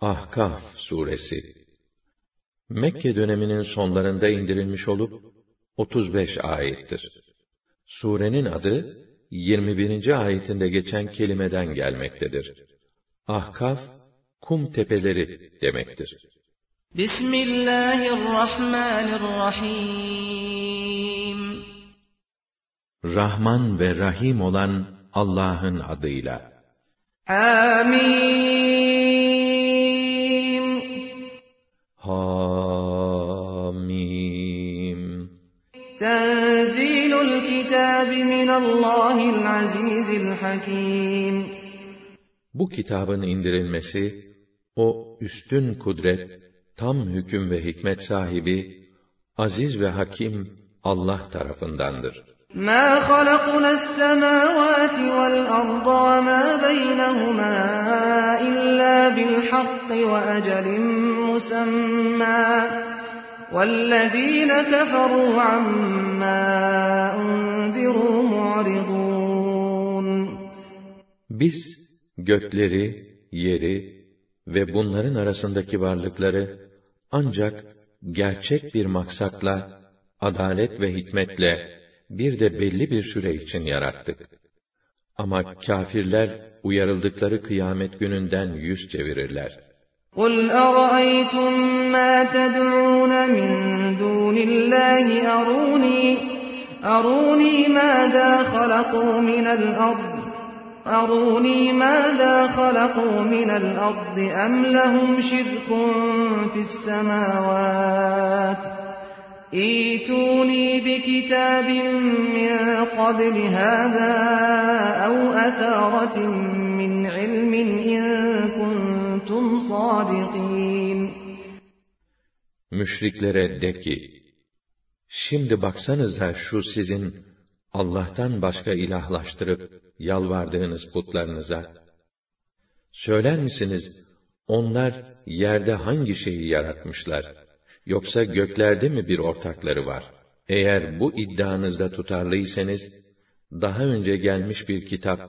Ahkaf suresi Mekke döneminin sonlarında indirilmiş olup 35 ayettir. Surenin adı 21. ayetinde geçen kelimeden gelmektedir. Ahkaf kum tepeleri demektir. Bismillahirrahmanirrahim Rahman ve Rahim olan Allah'ın adıyla. Amin Hamim. Tenzilul kitabi minallahil azizil hakim. Bu kitabın indirilmesi, o üstün kudret, tam hüküm ve hikmet sahibi, aziz ve hakim Allah tarafındandır. مَا خَلَقْنَا السَّمَاوَاتِ وَالْأَرْضَ وَمَا بَيْنَهُمَا إِلَّا بِالْحَقِّ وَأَجَلٍ مُّسَمًّى وَالَّذِينَ كَفَرُوا عَمَّا أُنذِرُوا مُعْرِضُونَ Biz gökleri, yeri ve bunların arasındaki varlıkları ancak gerçek bir maksatla, adalet ve hikmetle bir de belli bir süre için yarattık. Ama kâfirler uyarıldıkları kıyamet gününden yüz çevirirler. قُلْ أَرَأَيْتُمْ مَا تَدْعُونَ مِنْ دُونِ اللّٰهِ أَرُونِي أَرُونِي مَاذَا خَلَقُوا مِنَ الْأَرْضِ أَرُونِي مَاذَا خَلَقُوا مِنَ الْأَرْضِ أَمْ لَهُمْ شِرْكٌ فِي السَّمَاوَاتِ إِيتُونِي بِكِتَابٍ مِّن قَبْلِ هَٰذَا أَوْ أَثَارَةٍ مِّنْ عِلْمٍ اِنْ kuntum sadikin. Müşriklere de ki, şimdi baksanıza şu sizin Allah'tan başka ilahlaştırıp yalvardığınız putlarınıza. Söyler misiniz, onlar yerde hangi şeyi yaratmışlar? Yoksa göklerde mi bir ortakları var? Eğer bu iddianızda tutarlıysanız, daha önce gelmiş bir kitap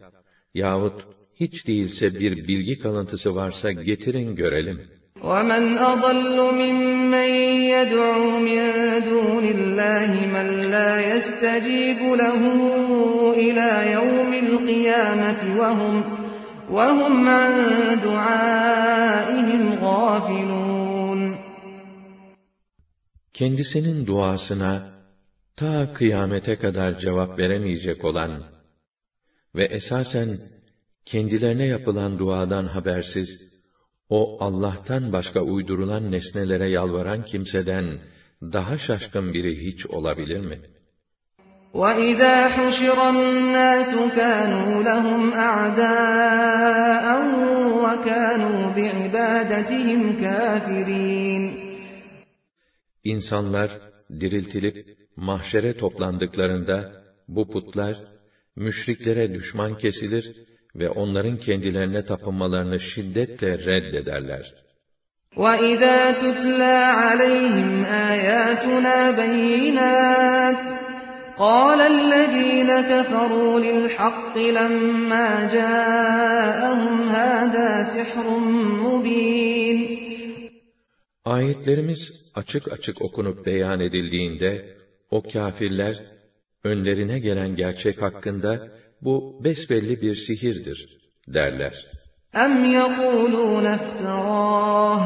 yahut hiç değilse bir bilgi kalıntısı varsa getirin görelim. وَمَنْ أَضَلُّ مِمَّنْ يَدْعُو مِنْ دُونِ اللّٰهِ مَنْ لَا يَسْتَجِيبُ لَهُ إِلَى يَوْمِ الْقِيَامَةِ وَهُمْ, وَهُمْ عَنْ دُعَائِهِمْ غَافِلُونَ Kendisinin duasına ta kıyamete kadar cevap veremeyecek olan ve esasen kendilerine yapılan duadan habersiz, o Allah'tan başka uydurulan nesnelere yalvaran kimseden daha şaşkın biri hiç olabilir mi? وَإِذَا حُشِرَ النَّاسُ كَانُوا لَهُمْ أَعْدَاءً وَكَانُوا بِعِبَادَتِهِمْ كَافِرِينَ İnsanlar diriltilip mahşere toplandıklarında bu putlar müşriklere düşman kesilir ve onların kendilerine tapınmalarını şiddetle reddederler. وَإِذَا تُتْلَى عَلَيْهِمْ آيَاتُنَا بَيِّنَاتٍ قَالَ الَّذِينَ كَفَرُوا لِلْحَقِّ لَمَّا جَاءَهُمْ هَذَا سِحْرٌ مُبِينٌ Ayetlerimiz açık açık okunup beyan edildiğinde, o kâfirler, önlerine gelen gerçek hakkında, bu besbelli bir sihirdir, derler. أَمْ يَقُولُونَ افْتَرَاهُ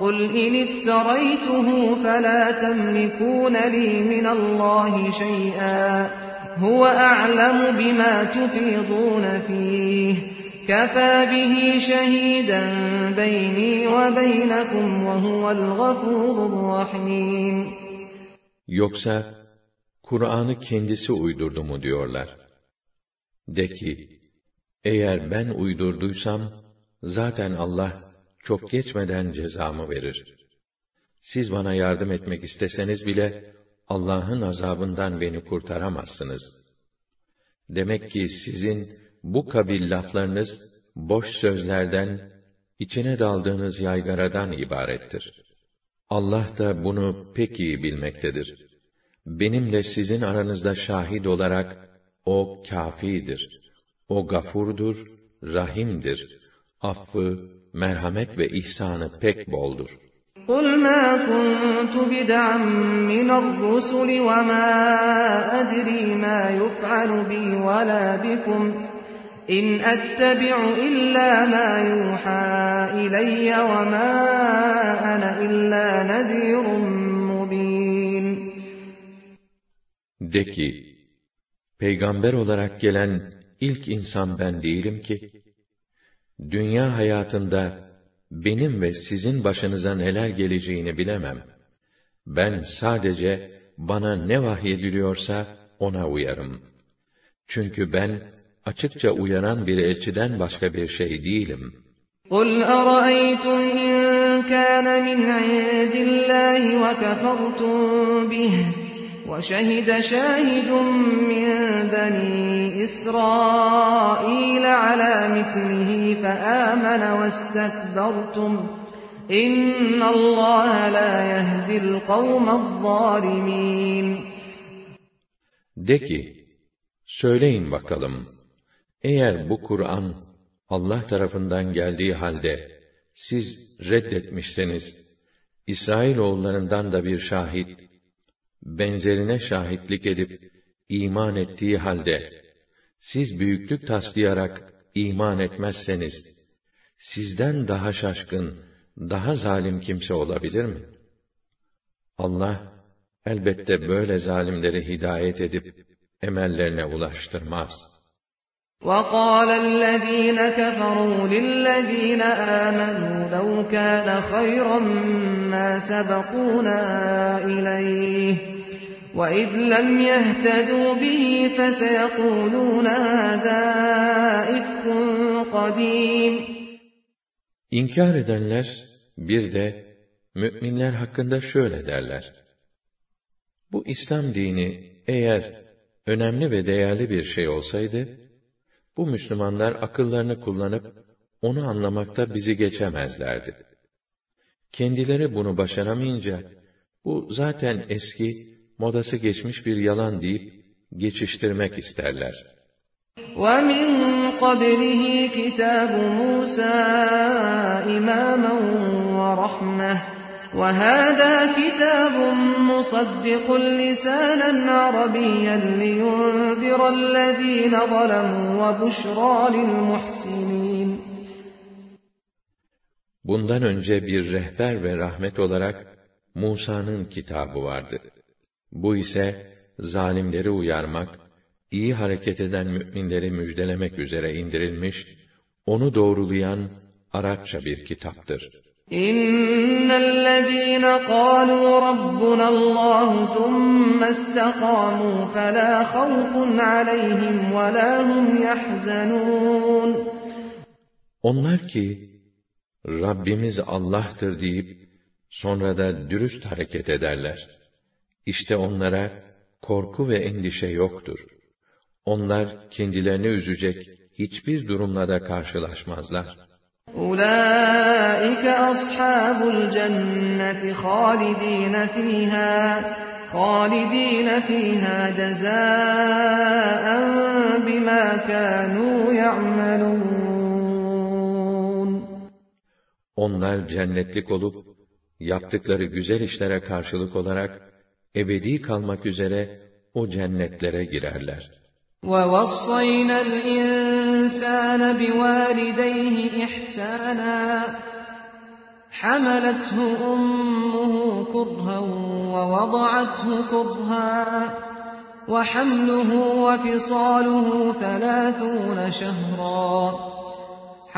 قُلْ إِنِ افْتَرَيْتُهُ فَلَا تَمْلِكُونَ لِي مِنَ اللَّهِ شَيْئًا هُوَ أَعْلَمُ بِمَا تُفِيضُونَ فِيهِ كَفَى بِهِ شَهِيدًا بَيْنِي وَبَيْنَكُمْ وَهُوَ الْغَفُورُ الرَّحِيمُ Yoksa, Kur'an'ı kendisi uydurdu mu diyorlar. De ki, eğer ben uydurduysam, zaten Allah çok geçmeden cezamı verir. Siz bana yardım etmek isteseniz bile, Allah'ın azabından beni kurtaramazsınız. Demek ki sizin bu kabil laflarınız, boş sözlerden, içine daldığınız yaygaradan ibarettir. Allah da bunu pek iyi bilmektedir. Benimle sizin aranızda şahit olarak, O kafidir. O gafurdur, rahimdir. Affı, merhamet ve ihsanı pek boldur. قُلْ مَا كُنْتُ بِدْعًا مِنَ الرُّسُلِ وَمَا أَدْرِي مَا يُفْعَلُ بِي وَلَا بِكُمْ إِنْ أَتَّبِعُ إِلَّا مَا يُوحَى إِلَيَّ وَمَا أَنَا إِلَّا نَذِيرٌ مُّبِينٌ De ki, peygamber olarak gelen ilk insan ben değilim ki, dünya hayatında benim ve sizin başınıza neler geleceğini bilemem. Ben sadece bana ne vahyediliyorsa ona uyarım. Çünkü ben açıkça uyaran bir elçiden başka bir şey değilim. قُلْ أَرَأَيْتُمْ إِنْ كَانَ مِنْ عِنْدِ اللَّهِ وَكَفَرْتُمْ بِهِ وَشَهِدَ شَاهِدٌ مِّن بَنِي إِسْرَائِيلَ عَلَى مِثْلِهِ فَآمَنَ وَاسْتَكْبَرْتُمْ إِنَّ اللَّهَ لَا يَهْدِي الْقَوْمَ الظَّالِمِينَ De ki, söyleyin bakalım, eğer bu Kur'an Allah tarafından geldiği halde siz reddetmişseniz, İsrailoğullarından da bir şahit, benzerine şahitlik edip iman ettiği halde siz büyüklük taslayarak iman etmezseniz sizden daha şaşkın, daha zalim kimse olabilir mi? Allah elbette böyle zalimleri hidayet edip emellerine ulaştırmaz. وَقَالَ الَّذ۪ينَ كَفَرُوا لِلَّذ۪ينَ آمَنُوا لَوْ كَانَ خَيْرًا مَا سَبَقُونَا إِلَيْهِ وَإِذْ لَمْ يَهْتَدُوا بِهِ فَسَيَقُولُونَ هَذَا إِفْكٌ قَدِيمٌ İnkar edenler bir de müminler hakkında şöyle derler. Bu İslam dini eğer önemli ve değerli bir şey olsaydı, bu Müslümanlar akıllarını kullanıp onu anlamakta bizi geçemezlerdi. Kendileri bunu başaramayınca, bu zaten eski, modası geçmiş bir yalan deyip geçiştirmek isterler. وَمِنْ قَبْلِهِ كِتَابُ مُوسَى إِمَامًا وَرَحْمَةً وَهَذَا كِتَابٌ مُصَدِّقٌ لِسَانًا عَرَبِيًّا لِيُنْذِرَ الَّذ۪ينَ ظَلَمُوا وَبُشْرَى لِلْمُحْسِنِينَ Bundan önce bir rehber ve rahmet olarak Musa'nın kitabı vardı. Bu ise zalimleri uyarmak, iyi hareket eden müminleri müjdelemek üzere indirilmiş, onu doğrulayan Arapça bir kitaptır. İnnellezîne قَالُوا رَبُّنَا اللّٰهُ ثُمَّ اسْتَقَامُوا فَلَا خَوْفٌ عَلَيْهِمْ وَلَا هُمْ يَحْزَنُونَ Onlar ki, Rabbimiz Allah'tır deyip, sonra da dürüst hareket ederler. İşte onlara korku ve endişe yoktur. Onlar kendilerini üzecek hiçbir durumla da karşılaşmazlar. Ulaika ashabul cenneti halidin fiha halidin fiha cezaen bima kanu ya'malun Onlar cennetlik olup, yaptıkları güzel işlere karşılık olarak, ebedi kalmak üzere o cennetlere girerler. وَوَصَّيْنَا الْإِنسَانَ بِوَالِدَيْهِ إِحْسَانًا حَمَلَتْهُ أُمُّهُ كُرْهًا وَوَضَعَتْهُ كُرْهًا وَحَمْلُهُ وَفِصَالُهُ ثَلَاثُونَ شَهْرًا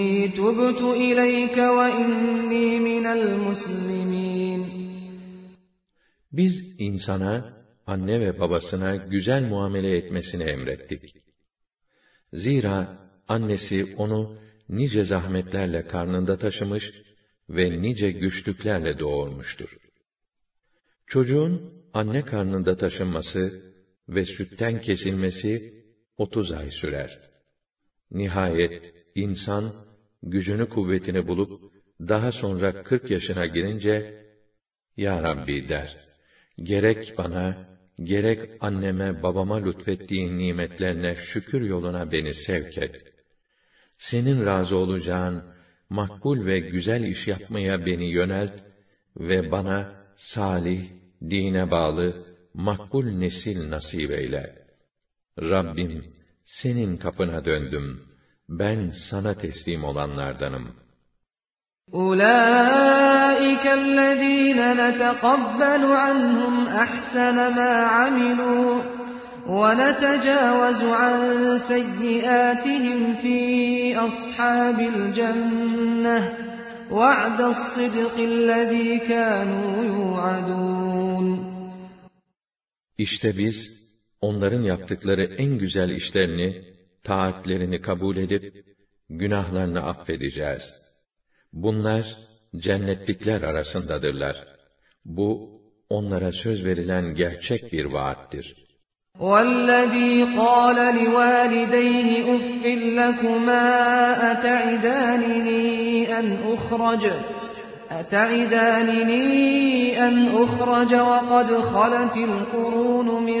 İnni tubtu ileyke ve inni minel muslimin. Biz insana, anne ve babasına güzel muamele etmesini emrettik. Zira annesi onu nice zahmetlerle karnında taşımış ve nice güçlüklerle doğurmuştur. Çocuğun anne karnında taşınması ve sütten kesilmesi 30 ay sürer. Nihayet insan gücünü kuvvetini bulup daha sonra 40 yaşına girince Ya Rabbi der. Gerek bana gerek anneme babama lütfettiğin nimetlerine şükür yoluna beni sevk et. Senin razı olacağın makbul ve güzel iş yapmaya beni yönelt ve bana salih, dine bağlı, makbul nesil nasip eyle. Rabbim, senin kapına döndüm Ben sana teslim olanlardanım. أولئك الذين نتقبل عنهم أحسن ما عملوا ونتجاوز عن سيئاتهم في أصحاب الجنة وعد الصدق الذي كانوا يوعدون İşte biz onların yaptıkları en güzel işlerini, taatlerini kabul edip günahlarını affedeceğiz. Bunlar cennetlikler arasındadırlar. Bu onlara söz verilen gerçek bir vaattir. وَالَّذ۪ي قَالَ لِوَالِدَيْهِ اُفٍّ لَكُمَا أَتَعِدَانِنِي أَنْ أُخْرَجَ أتعدانني أن أخرج وقد خلت القرون من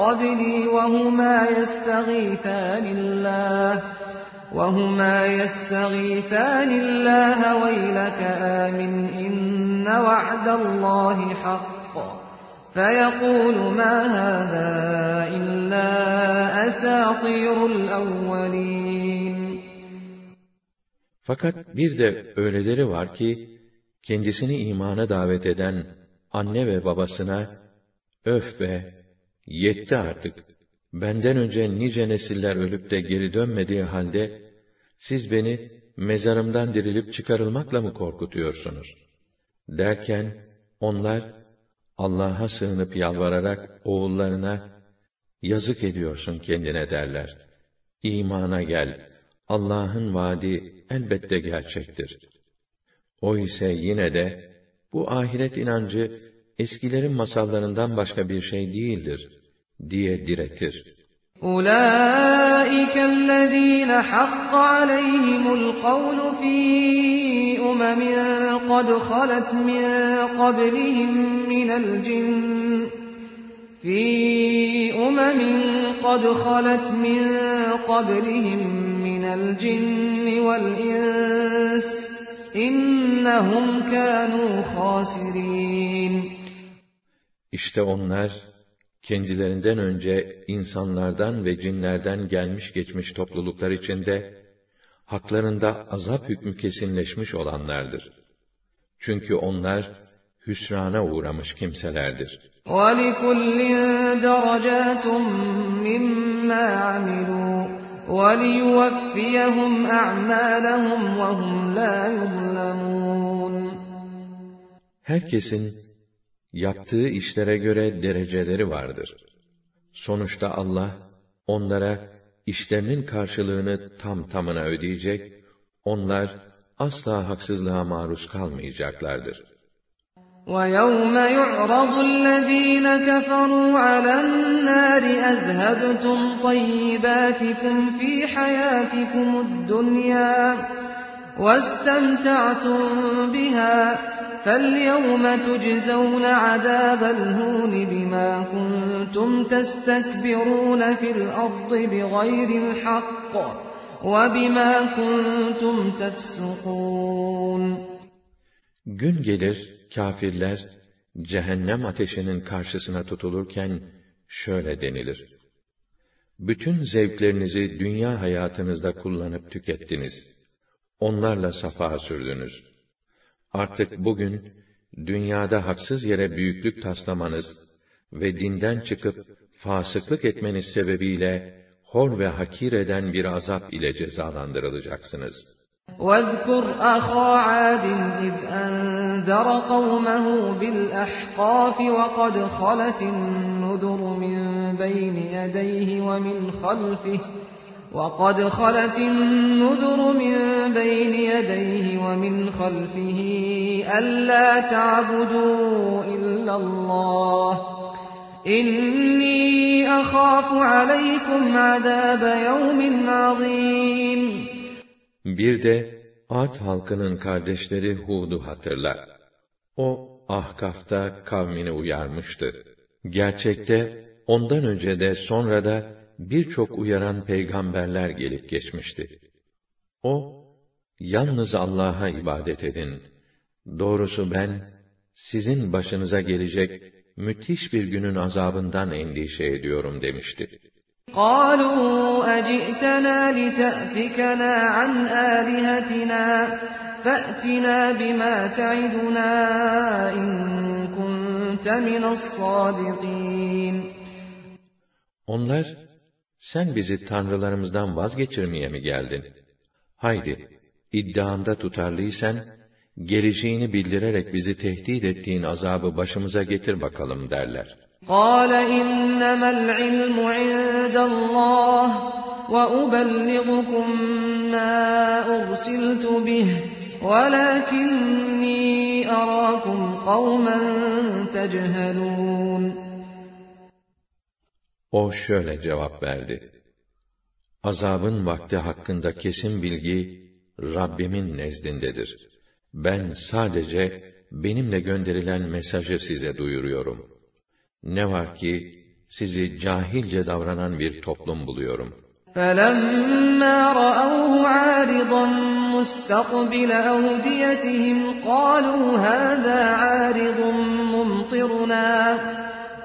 قبلي وهما يستغيثان الله وهما يستغيثان الله ويلك آمن إن وعد الله حق فيقول ما هذا إلا أساطير الأولين Fakat bir de öyleleri var ki, kendisini imana davet eden anne ve babasına, öf be, yetti artık, benden önce nice nesiller ölüp de geri dönmediği halde, siz beni mezarımdan dirilip çıkarılmakla mı korkutuyorsunuz? Derken, onlar, Allah'a sığınıp yalvararak oğullarına, yazık ediyorsun kendine derler. İmana gel, Allah'ın vaadi elbette gerçektir. O ise yine de, bu ahiret inancı, eskilerin masallarından başka bir şey değildir, diye diretir. أولئك الذين حق عليهم القول في أمم قد خلت من قبلهم من الجن. في أمم قد خلت من قبلهم من الجن والإنس. إنهم كانوا خاسرين. İşte onlar, kendilerinden önce insanlardan ve cinlerden gelmiş geçmiş topluluklar içinde, haklarında azap hükmü kesinleşmiş olanlardır. Çünkü onlar, hüsrana uğramış kimselerdir. وَلِكُلٍّ دَرَجَاتٌ مِّمَّا عَمِلُوا وَلِيُوَفِّيَهُمْ أَعْمَالَهُمْ وَهُمْ لَا يُظْلَمُونَ Herkesin yaptığı işlere göre dereceleri vardır. Sonuçta Allah onlara işlerinin karşılığını tam tamına ödeyecek, onlar asla haksızlığa maruz kalmayacaklardır. وَيَوْمَ يُعْرَضُ الَّذ۪ينَ كَفَرُوا عَلَى النَّارِ أَذْهَبْتُمْ طَيِّبَاتِكُمْ فِي حَيَاتِكُمُ الدُّنْيَا وَاسْتَمْتَعْتُمْ بِهَا فَالْيَوْمَ تُجْزَوْنَ عَذَابَ الْهُونِ بِمَا كُنْتُمْ تَسْتَكْبِرُونَ فِي الْأَرْضِ بِغَيْرِ الْحَقِّ وَبِمَا كُنْتُمْ تَفْسُقُونَ Gün gelir, kâfirler, cehennem ateşinin karşısına tutulurken, şöyle denilir. Bütün zevklerinizi dünya hayatınızda kullanıp tükettiniz. Onlarla safa sürdünüz. Artık bugün, dünyada haksız yere büyüklük taslamanız ve dinden çıkıp fasıklık etmeniz sebebiyle hor ve hakir eden bir azap ile cezalandırılacaksınız.'' واذكر أخا عاد إذ أنذر قومه بالأحقاف وقد خلت النذر من بين يديه ومن خلفه وَقَدْ خَلَتِ النُّذُرُ مِنْ بَيْنِ يَدَيْهِ وَمِنْ خَلْفِهِ أَلَّا تَعْبُدُوا إِلَّا اللَّهَ إِنِّي أَخَافُ عَلَيْكُمْ عَذَابَ يَوْمٍ عَظِيمٍ Bir de Ad halkının kardeşleri Hud'u hatırla. O, Ahkaf'ta kavmini uyarmıştı. Gerçekte, ondan önce de sonra da birçok uyaran peygamberler gelip geçmişti. O, yalnız Allah'a ibadet edin. Doğrusu ben, sizin başınıza gelecek müthiş bir günün azabından endişe ediyorum demişti. قالوا أجئتنا لتأفكنا عن آلهتنا فأتنا بما تعدنا إن كنت من الصادقين Onlar, sen bizi tanrılarımızdan vazgeçirmeye mi geldin? Haydi, iddianda tutarlıysan, geleceğini bildirerek bizi tehdit ettiğin azabı başımıza getir bakalım derler. قال إنما العلم عند الله وأبلغكم ما أرسلت به ولكني أراكم قوما تجهلون O şöyle cevap verdi. Azabın vakti hakkında kesin bilgi Rabbimin nezdindedir. Ben sadece benimle gönderilen mesajı size duyuruyorum. Ne var ki sizi cahilce davranan bir toplum buluyorum. فَلَمَّا رَأَوْهُ عَارِضًا مُسْتَقْبِلَ أَوْدِيَتِهِمْ قَالُوا هَذَا عَارِضٌ مُمْطِرُنَا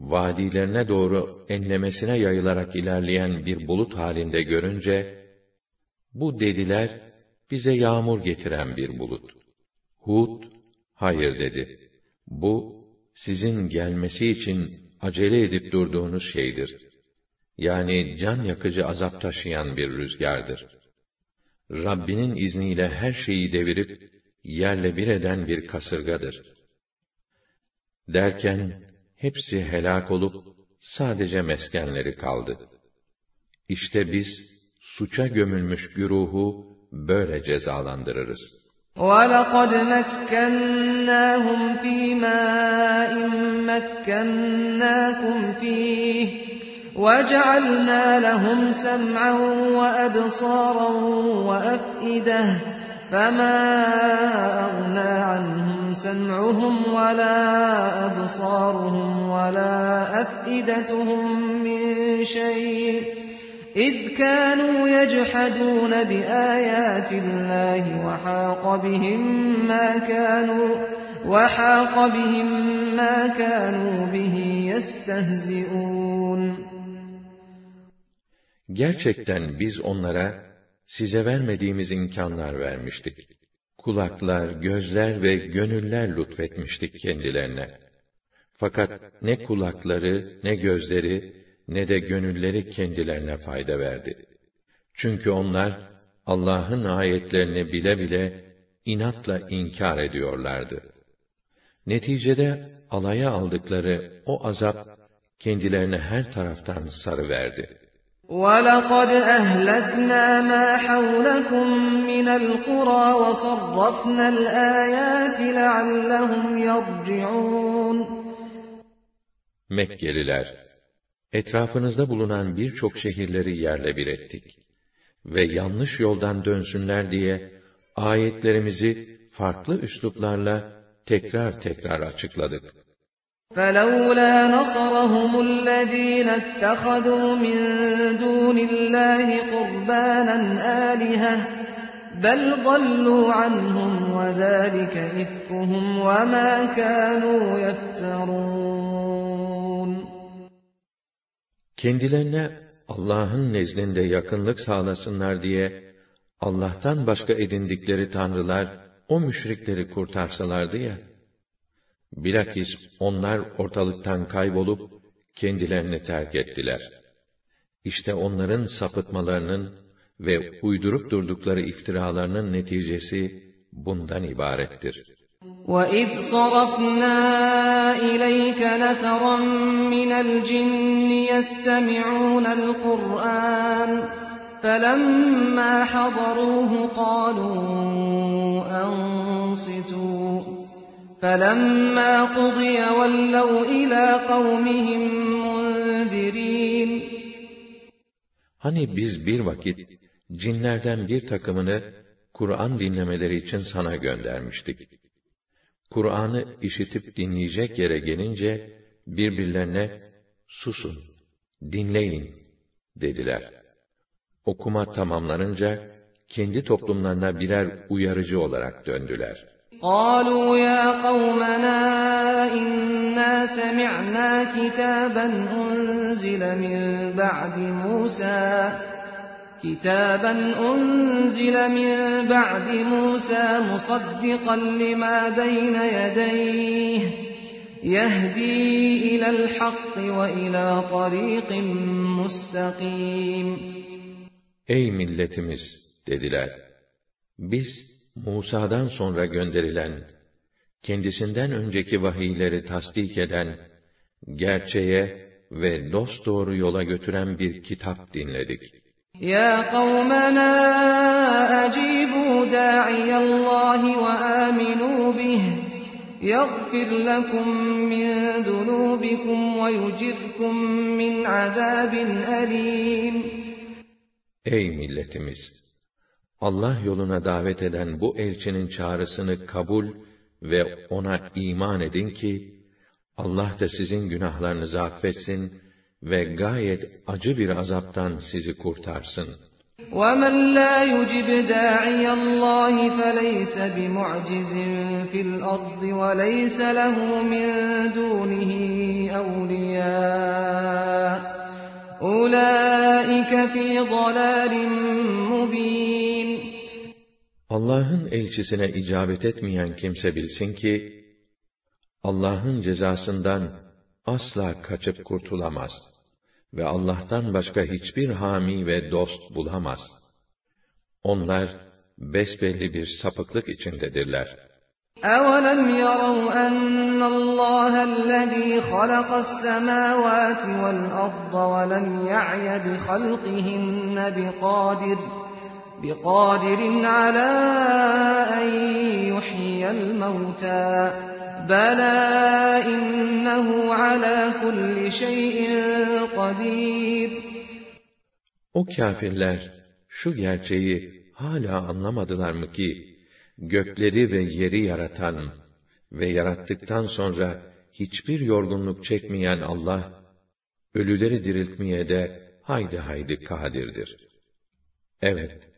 vadilerine doğru enlemesine yayılarak ilerleyen bir bulut halinde görünce bu dediler bize yağmur getiren bir bulut. Hud hayır dedi. Bu sizin gelmesi için acele edip durduğunuz şeydir. Yani can yakıcı azap taşıyan bir rüzgardır. Rabbinin izniyle her şeyi devirip yerle bir eden bir kasırgadır. Derken hepsi helak olup sadece meskenleri kaldı. İşte biz suça gömülmüş güruhu böyle cezalandırırız. وَلَقَدْ مَكَّنَّاهُمْ فِي مَاءٍ مَكَّنَّاكُمْ فِيهِ وَجَعَلْنَا لَهُمْ سَمْعًا وَأَبْصَارًا وَأَفْئِدَةً فَمَا أَغْنَى عَنْهُمْ سَمْعُهُمْ وَلَا أَبْصَارُهُمْ وَلَا أَفْئِدَتُهُم مِّن شَيْءٍ إِذْ كَانُوا يَجْحَدُونَ بِآيَاتِ اللَّهِ وَحَاقَ بِهِم مَّا كَانُوا وَحَاقَ بِهِم مَّا كَانُوا بِهِ يَسْتَهْزِئُونَ Gerçekten biz onlara size vermediğimiz imkanlar vermiştik. Kulaklar, gözler ve gönüller lütfetmiştik kendilerine. Fakat ne kulakları, ne gözleri, ne de gönülleri kendilerine fayda verdi. Çünkü onlar, Allah'ın ayetlerini bile bile, inatla inkar ediyorlardı. Neticede, alaya aldıkları o azap, kendilerine her taraftan sarıverdi. وَلَقَدْ أَهْلَكْنَا مَا حَوْلَكُمْ مِنَ الْقُرَى وَصَرَّفْنَا الْآيَاتِ لَعَلَّهُمْ يَرْجِعُونَ Mekkeliler, etrafınızda bulunan birçok şehirleri yerle bir ettik. Ve yanlış yoldan dönsünler diye, ayetlerimizi farklı üsluplarla tekrar tekrar açıkladık. فَلَوْلَا نَصَرَهُمُ الَّذ۪ينَ اتَّخَذُوا مِنْ دُونِ اللّٰهِ قُرْبَانًا آلِهَةً بَلْ ضَلُّوا عَنْهُمْ وَذَٰلِكَ إِفْكُهُمْ وَمَا كَانُوا يَفْتَرُونَ Kendilerine Allah'ın nezdinde yakınlık sağlasınlar diye Allah'tan başka edindikleri tanrılar o müşrikleri kurtarsalardı ya, bilakis onlar ortalıktan kaybolup kendilerini terk ettiler. İşte onların sapıtmalarının ve uydurup durdukları iftiralarının neticesi bundan ibarettir. وَإِذْ صَرَفْنَا إِلَيْكَ نَفَرًا مِنَ الْجِنِّ يَسْتَمِعُونَ الْقُرْآنَ فَلَمَّا حَضَرُوهُ قَالُوا أَنصِتُوا فَلَمَّا قُضِيَ وَلَّوْا إِلَى قَوْمِهِمْ مُنذِرِينَ Hani biz bir vakit cinlerden bir takımını Kur'an dinlemeleri için sana göndermiştik. Kur'an'ı işitip dinleyecek yere gelince birbirlerine susun, dinleyin dediler. Okuma tamamlanınca kendi toplumlarına birer uyarıcı olarak döndüler. قالوا يا قومنا إنا سمعنا كتابا أنزل من بعد موسى كتابا أنزل من بعد موسى مصدقا لما بين يديه يهدي إلى الحق وإلى طريق مستقيم Ey milletimiz dediler. Biz Musa'dan sonra gönderilen, kendisinden önceki vahiyleri tasdik eden, gerçeğe ve dosdoğru yola götüren bir kitap dinledik. يا قومنا أجيبوا داعي الله وآمنوا به يغفر لكم من ذنوبكم ويجركم من عذاب أليم Ey milletimiz! Allah yoluna davet eden bu elçinin çağrısını kabul ve ona iman edin ki, Allah da sizin günahlarınızı affetsin ve gayet acı bir azaptan sizi kurtarsın. وَمَنْ لَا يُجِبْ دَاعِيَ اللّٰهِ فَلَيْسَ بِمُعْجِزٍ فِي الْأَرْضِ وَلَيْسَ لَهُ مِنْ دُونِهِ أَوْلِيَاءُ أُولَٰئِكَ فِي ضَلَالٍ مُّبِينٍ Allah'ın elçisine icabet etmeyen kimse bilsin ki, Allah'ın cezasından asla kaçıp kurtulamaz ve Allah'tan başka hiçbir hami ve dost bulamaz. Onlar besbelli bir sapıklık içindedirler. أَوَلَمْ يَرَوْا أَنَّ اللَّهَ الَّذِي خَلَقَ السَّمَاوَاتِ وَالْأَرْضَ وَلَمْ يَعْيَ بِخَلْقِهِنَّ بِقَادِرٍ بِقَادِرٍ عَلَى أَن يُحْيِيَ الْمَوْتَى بَلَى إِنَّهُ عَلَى كُلِّ شَيْءٍ قَدِيرٌ O kâfirler şu gerçeği hala anlamadılar mı ki gökleri ve yeri yaratan ve yarattıktan sonra hiçbir yorgunluk çekmeyen Allah ölüleri diriltmeye de haydi haydi kadirdir. Evet,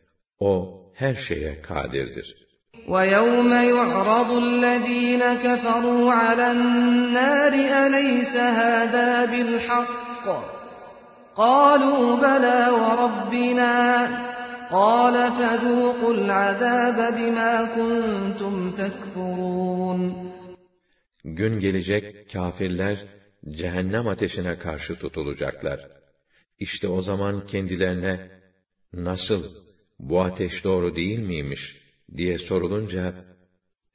o her şeye kadirdir. وَيَوْمَ يُعْرَضُ الَّذ۪ينَ كَفَرُوا عَلَى النَّارِ أَلَيْسَ هَذَا بِالْحَقِّ قَالُوا بَلَى وَرَبِّنَا قَالَ فَذُوقُوا الْعَذَابَ بِمَا كُنْتُمْ تَكْفُرُونَ Gün gelecek kâfirler cehennem ateşine karşı tutulacaklar. İşte o zaman kendilerine nasıl bu ateş doğru değil miymiş diye sorulunca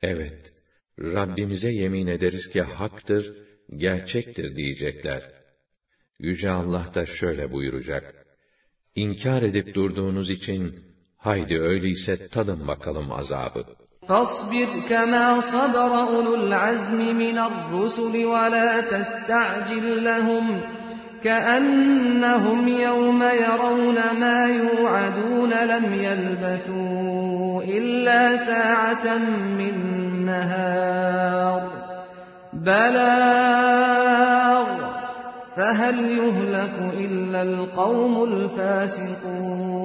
evet Rabbimize yemin ederiz ki haktır, gerçektir diyecekler. Yüce Allah da şöyle buyuracak. İnkar edip durduğunuz için haydi öyleyse tadın bakalım azabı. فاصبر كما صبر أولو العزم من الرسل ولا تستعجل لهم كأنهم يوم يرون ما يوعدون لم يلبثوا إلا ساعة من نهار بلاغ فهل يهلك إلا القوم الفاسقون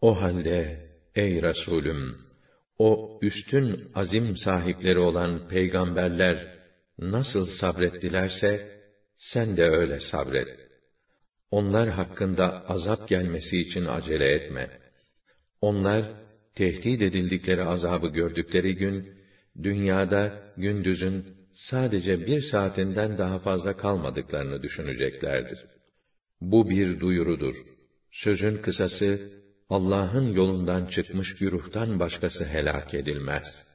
O halde ey Resulüm, o üstün azim sahipleri olan peygamberler nasıl sabrettilerse, sen de öyle sabret. onlar hakkında azap gelmesi için acele etme. Onlar, tehdit edildikleri azabı gördükleri gün, dünyada gündüzün sadece bir saatinden daha fazla kalmadıklarını düşüneceklerdir. Bu bir duyurudur. Sözün kısası, Allah'ın yolundan çıkmış güruhtan başkası helak edilmez.''